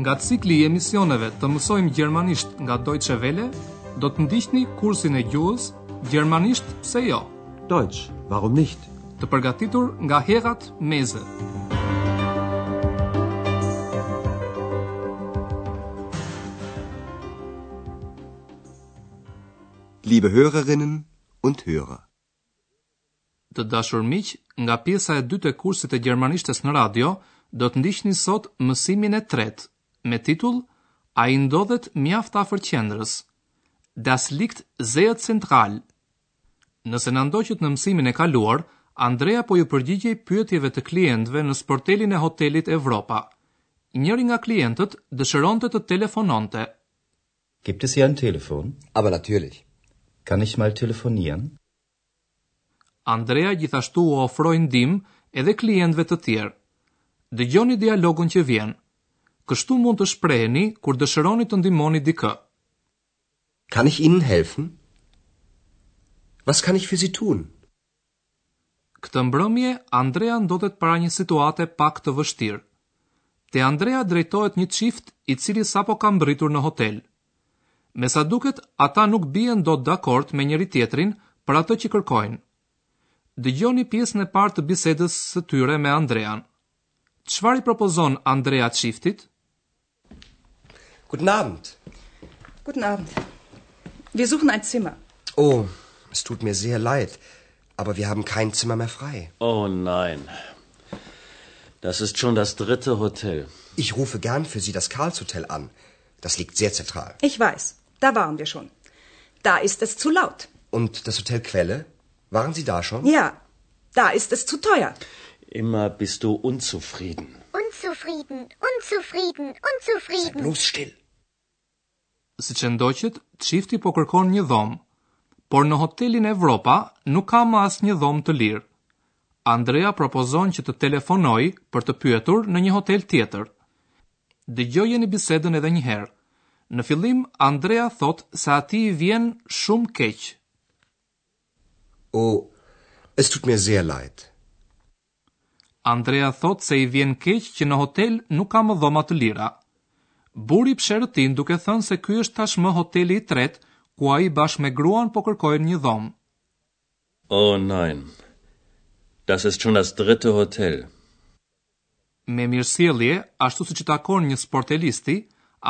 Nga cikli i emisioneve të mësojmë gjermanisht nga Deutsche Welle, do të ndiqni kursin e gjuhës Gjermanisht pse jo? Deutsch, warum nicht? Të përgatitur nga Herrad Meese. Liebe Hörerinnen und Hörer. Të dashur miq, nga pjesa e dytë e kursit të gjermanishtes në radio, do të ndiqni sot mësimin e tretë, me titull Ai ndodhet mjaft afër qendrës. Das liegt sehr zentral. Nëse na ndoqët në mësimin e kaluar, Andrea po iu përgjigjej pyetjeve të klientëve në sportelin e hotelit Evropa. Njëri nga klientët dëshironte të telefononte. Gibt es hier ein Telefon? Aber natürlich. Kann ich mal telefonieren? Andrea gjithashtu u ofroi ndihmë edhe klientëve të tjerë. Dëgjoni dialogun që vjen. Kështu mund të shpreheni kur dëshironi të ndihmoni dikë. Kann ich Ihnen helfen? Was kann ich für Sie tun? Këtë mbrëmje, Andrea ndodhet para një situate pak të vështirë. Te Andrea drejtohet një çift i cili sapo ka mbërritur në hotel. Me sa duket, ata nuk bien dot dakord me njëri-tjetrin për atë që kërkojnë. Dëgjoni pjesën e parë të bisedës së tyre me Andrean. Çfarë i propozon Andrea çiftit? Guten Abend. Guten Abend. Wir suchen ein Zimmer. Oh, es tut mir sehr leid, aber wir haben kein Zimmer mehr frei. Oh nein. Das ist schon das dritte Hotel. Ich rufe gern für Sie das Karlshotel an. Das liegt sehr zentral. Ich weiß. Da waren wir schon. Da ist es zu laut. Und das Hotel Quelle? Waren Sie da schon? Ja, da ist es zu teuer. Immer bist du unzufrieden. Unzufrieden, unzufrieden, unzufrieden. Sei bloß still. Siç e ndoqët, çifti po kërkon një dhomë, por në hotelin Evropa nuk ka më asnjë dhomë të lirë. Andrea propozon që të telefonojë për të pyetur në një hotel tjetër. Dëgjojeni bisedën edhe një herë. Në fillim Andrea thotë se atij i vjen shumë keq. Oh es tut mir sehr leid. Andrea thotë se i vjen keq që në hotel nuk ka më dhoma të lira. Burri psherëtin duke thënë se ky është tashmë hoteli i tretë ku ai bashkë me gruan po kërkojnë një dhomë. Oh nein. Das ist schon das dritte Hotel. Me mirësjellje, ashtu siç i takon një sportelisti,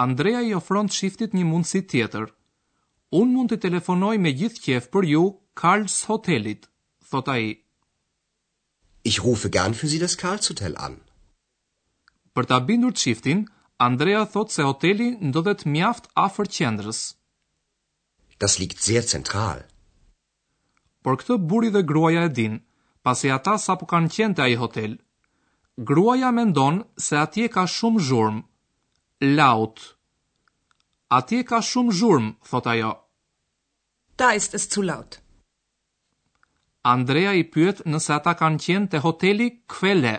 Andrea i ofron çiftit një mundësi tjetër. Unë mund t'i telefonoj me gjithë qejf për ju Karls Hotelit, thotë ai. Ich rufe gern für Sie das Karls Hotel an. Për ta bindur çiftin, Andrea thotë se hoteli ndodhet mjaft afër qendrës. Das liegt sehr zentral. Por këtë burri dhe gruaja e dinë, pasi ata sapo kanë qenë te ai hotel. Gruaja mendon se atje ka shumë zhurmë. Laut. Atje ka shumë zhurmë, thotë ajo. Da ist es zu laut. Andrea i pyet nëse ata kanë qenë te hoteli Quelle.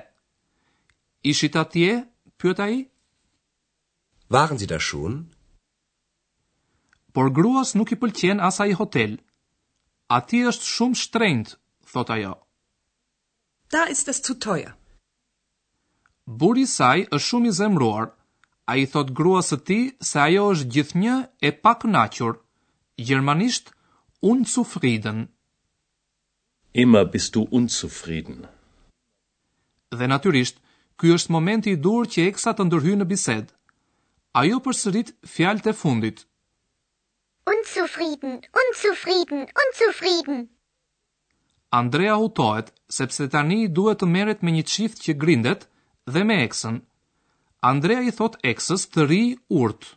Ishit atje? pyet ai. Waren Sie da schon? Por gruas nuk i pëlqen as ai hotel. Aty është shumë shtrenjtë, thotë ajo. Da ist es zu teuer. Burri i saj është shumë i zemëruar. Ai i thotë gruas së tij se ajo është gjithnjë e pakënaqur, gjermanisht unzufrieden. Immer bist du unzufrieden. Dhe natyrisht, ky është momenti i duhur që Eksa të ndërhyjë në bisedë. Ajo përsërit fjalët e fundit. Unzufrieden, unzufrieden, unzufrieden. Andrea hutohet, sepse tani i duhet të merret me një çift që grindet dhe me Eksën. Andrea i thotë Eksës të rrijë urtë.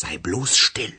Sei bloß still.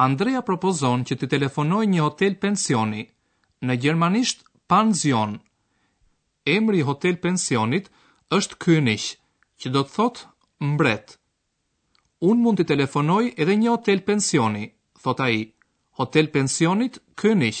Andrea propozon që t'i telefonojë një hotel pensioni, në gjermanisht Pension. Emri i hotel pensionit është König, që do të thotë mbret. Unë mund t'i telefonoj edhe një hotel pensioni, thotë ai, hotel pensionit König.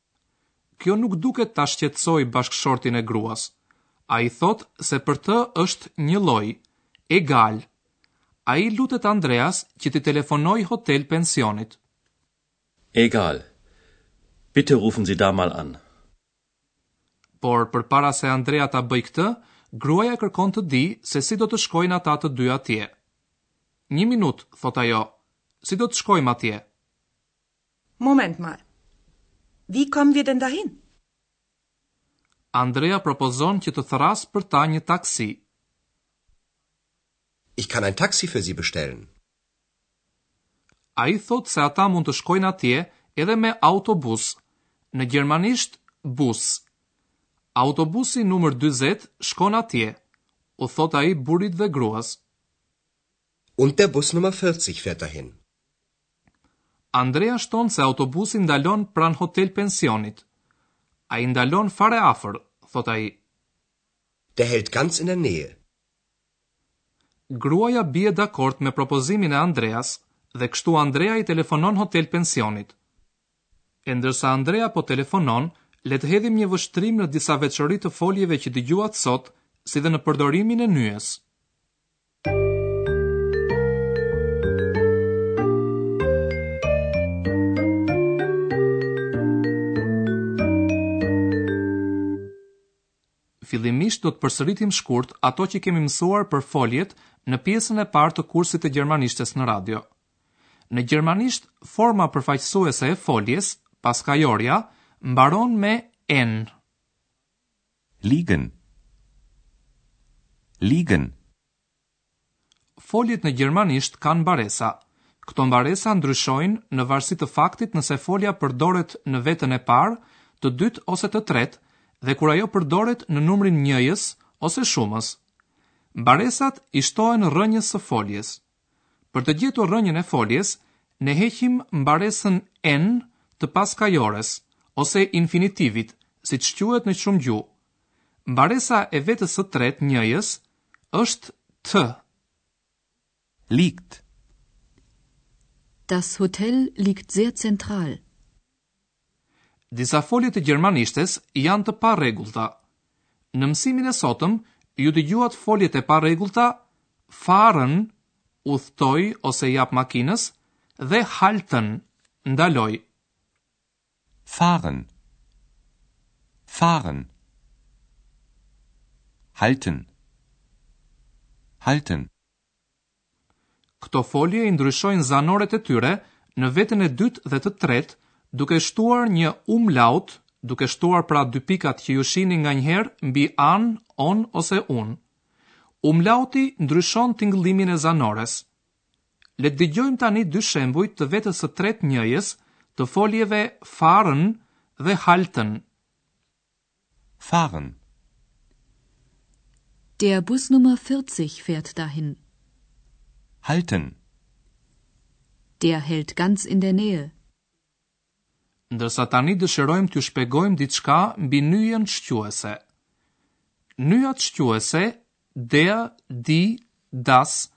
Kjo nuk duket ta shqetësojë bashkëshortin e gruas. Ai thotë se për të është njëlloj, egal. Ai i lutet Andreas që t'i telefonojë hotel pensionit. Egal. Bitte rufen Sie da mal an. Por përpara se Andrea ta bëjë këtë, gruaja kërkon të dijë se si do të shkojnë ata të dy atje. Një minutë, thotë ajo, si do të shkojmë atje? Moment mal. Wie kommen wir denn dahin? Andrea propozon që të thërrasë për ta një taksi. Ich kann ein Taxi für Sie bestellen. Ai thotë se ata mund të shkojnë atje edhe me autobus, në gjermanisht Bus. Autobusi numër dyzet shkon atje, u thotë ai burrit dhe gruas. Und der Bus Nummer vierzig fährt dahin. Andrea shton se autobusi ndalon pranë hotel pensionit. Ai ndalon fare afër, thotë ai. Der hält ganz in der Nähe. Gruaja bie dakord me propozimin e Andreas dhe kështu Andrea i telefonon hotel pensionit. E ndërsa Andrea po telefonon, le të hedhim një vështrim në disa veçori të foljeve që dëgjuat sot, si dhe në përdorimin e nyjes. Fillimisht do të përsëritim shkurt ato që kemi mësuar për foljet në pjesën e parë të kursit të gjermanishtes në radio. Në gjermanisht, forma përfaqësuese e foljes, paskajorja, mbaron me en. Liegen. Liegen. Foljet në gjermanisht kanë mbaresa. Këto mbaresa ndryshojnë në varësi të faktit nëse folja përdoret në vetën e parë, të dytë ose të tretë dhe kur ajo përdoret në numrin njëjës ose shumës. Mbaresat i shtohen rrënjës së foljes, Për të gjetur rrënjën e foljes, ne heqim mbaresën en të paskajores, ose infinitivit, siç quhet në shumë gjuhë. Mbaresa e vetes së tretë njëjës është t. Liegt. Das Hotel liegt sehr zentral. Disa folje të gjermanishtes janë të parregullta. Në mësimin e sotëm ju dëgjuat foljet e parregullta fahren, udhëtoj ose jap makinës, dhe halten, ndaloj. Fahren, fahren. Halten, halten. Këto folje i ndryshojnë zanoret e tyre në vetën e dytë dhe të tretë duke shtuar një umlaut, duke shtuar pra dy pikat që ju shihni nganjëherë mbi an, on ose un. Umlauti ndryshon tingëllimin e zanores. Le të dëgjojmë tani dy shembuj të vetës së tretë njëjës të foljeve fahren dhe halten. Fahren. Der Bus Nummer 40 fährt dahin. Halten. Der hält ganz in der Nähe. Ndërsa tani dëshirojmë t'ju shpjegojmë diçka mbi nyjën shquese. Nyjat shquese, der, die, das,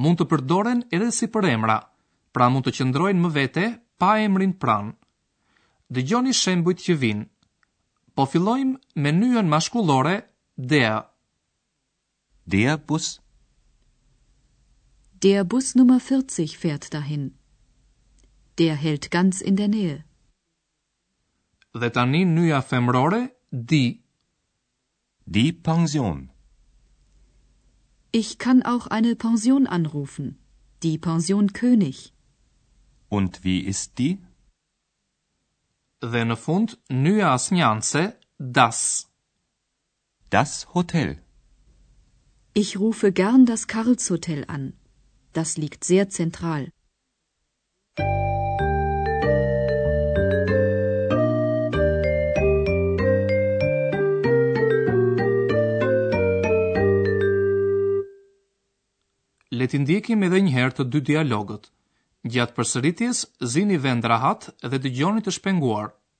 mund të përdoren edhe si përemra, pra mund të qëndrojnë më vete pa emrin pranë, Dëgjoni shembujt që vijnë. Po fillojmë me nyjën mashkullore der. Der Bus Der Bus Nummer 40 fährt dahin. Der hält ganz in der Nähe. Dhe tani nyja femërore die. Die Pension. Ich kann auch eine Pension anrufen. Die Pension König. Und wie ist die? Dhe në fund nyja asnjanse das. Das Hotel. Ich rufe gern das Karlshotel an. Das liegt sehr zentral. Le t'i ndjekim edhe një herë të dy dialogët. Gjatë përsëritjes, zini vend rahat dhe dëgjoni të shpenguar.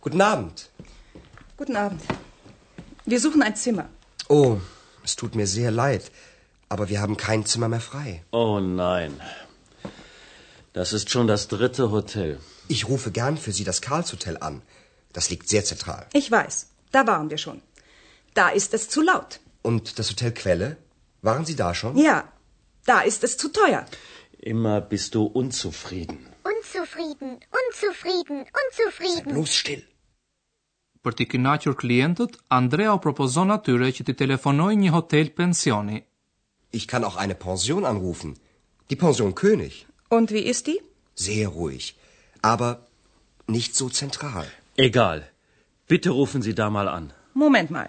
Guten Abend. Guten Abend. Wir suchen ein Zimmer. Oh, es tut mir sehr leid, aber wir haben kein Zimmer mehr frei. Oh nein. Das ist schon das dritte Hotel. Ich rufe gern für Sie das Karlshotel an. Das liegt sehr zentral. Ich weiß. Da waren wir schon. Da ist es zu laut. Und das Hotel Quelle? Waren Sie da schon? Ja. Da ist es zu teuer. Immer bist du unzufrieden. Unzufrieden, unzufrieden, unzufrieden. Sei bloß still. Për t'i kënaqur klientët, Andrea u propozon atyre që t'i telefonoj një hotel pensioni. Ich kann auch eine Pension anrufen. Die Pension König. Und wie ist die? Sehr ruhig, aber nicht so zentral. Egal. Bitte rufen Sie da mal an. Moment mal.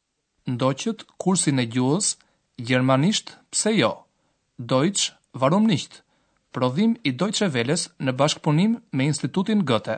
Ndoqët kursin e gjuhës, gjermanisht pse jo, Deutsch warum nicht, prodhim i Deutsche Welles në bashkëpunim me Institutin Goethe.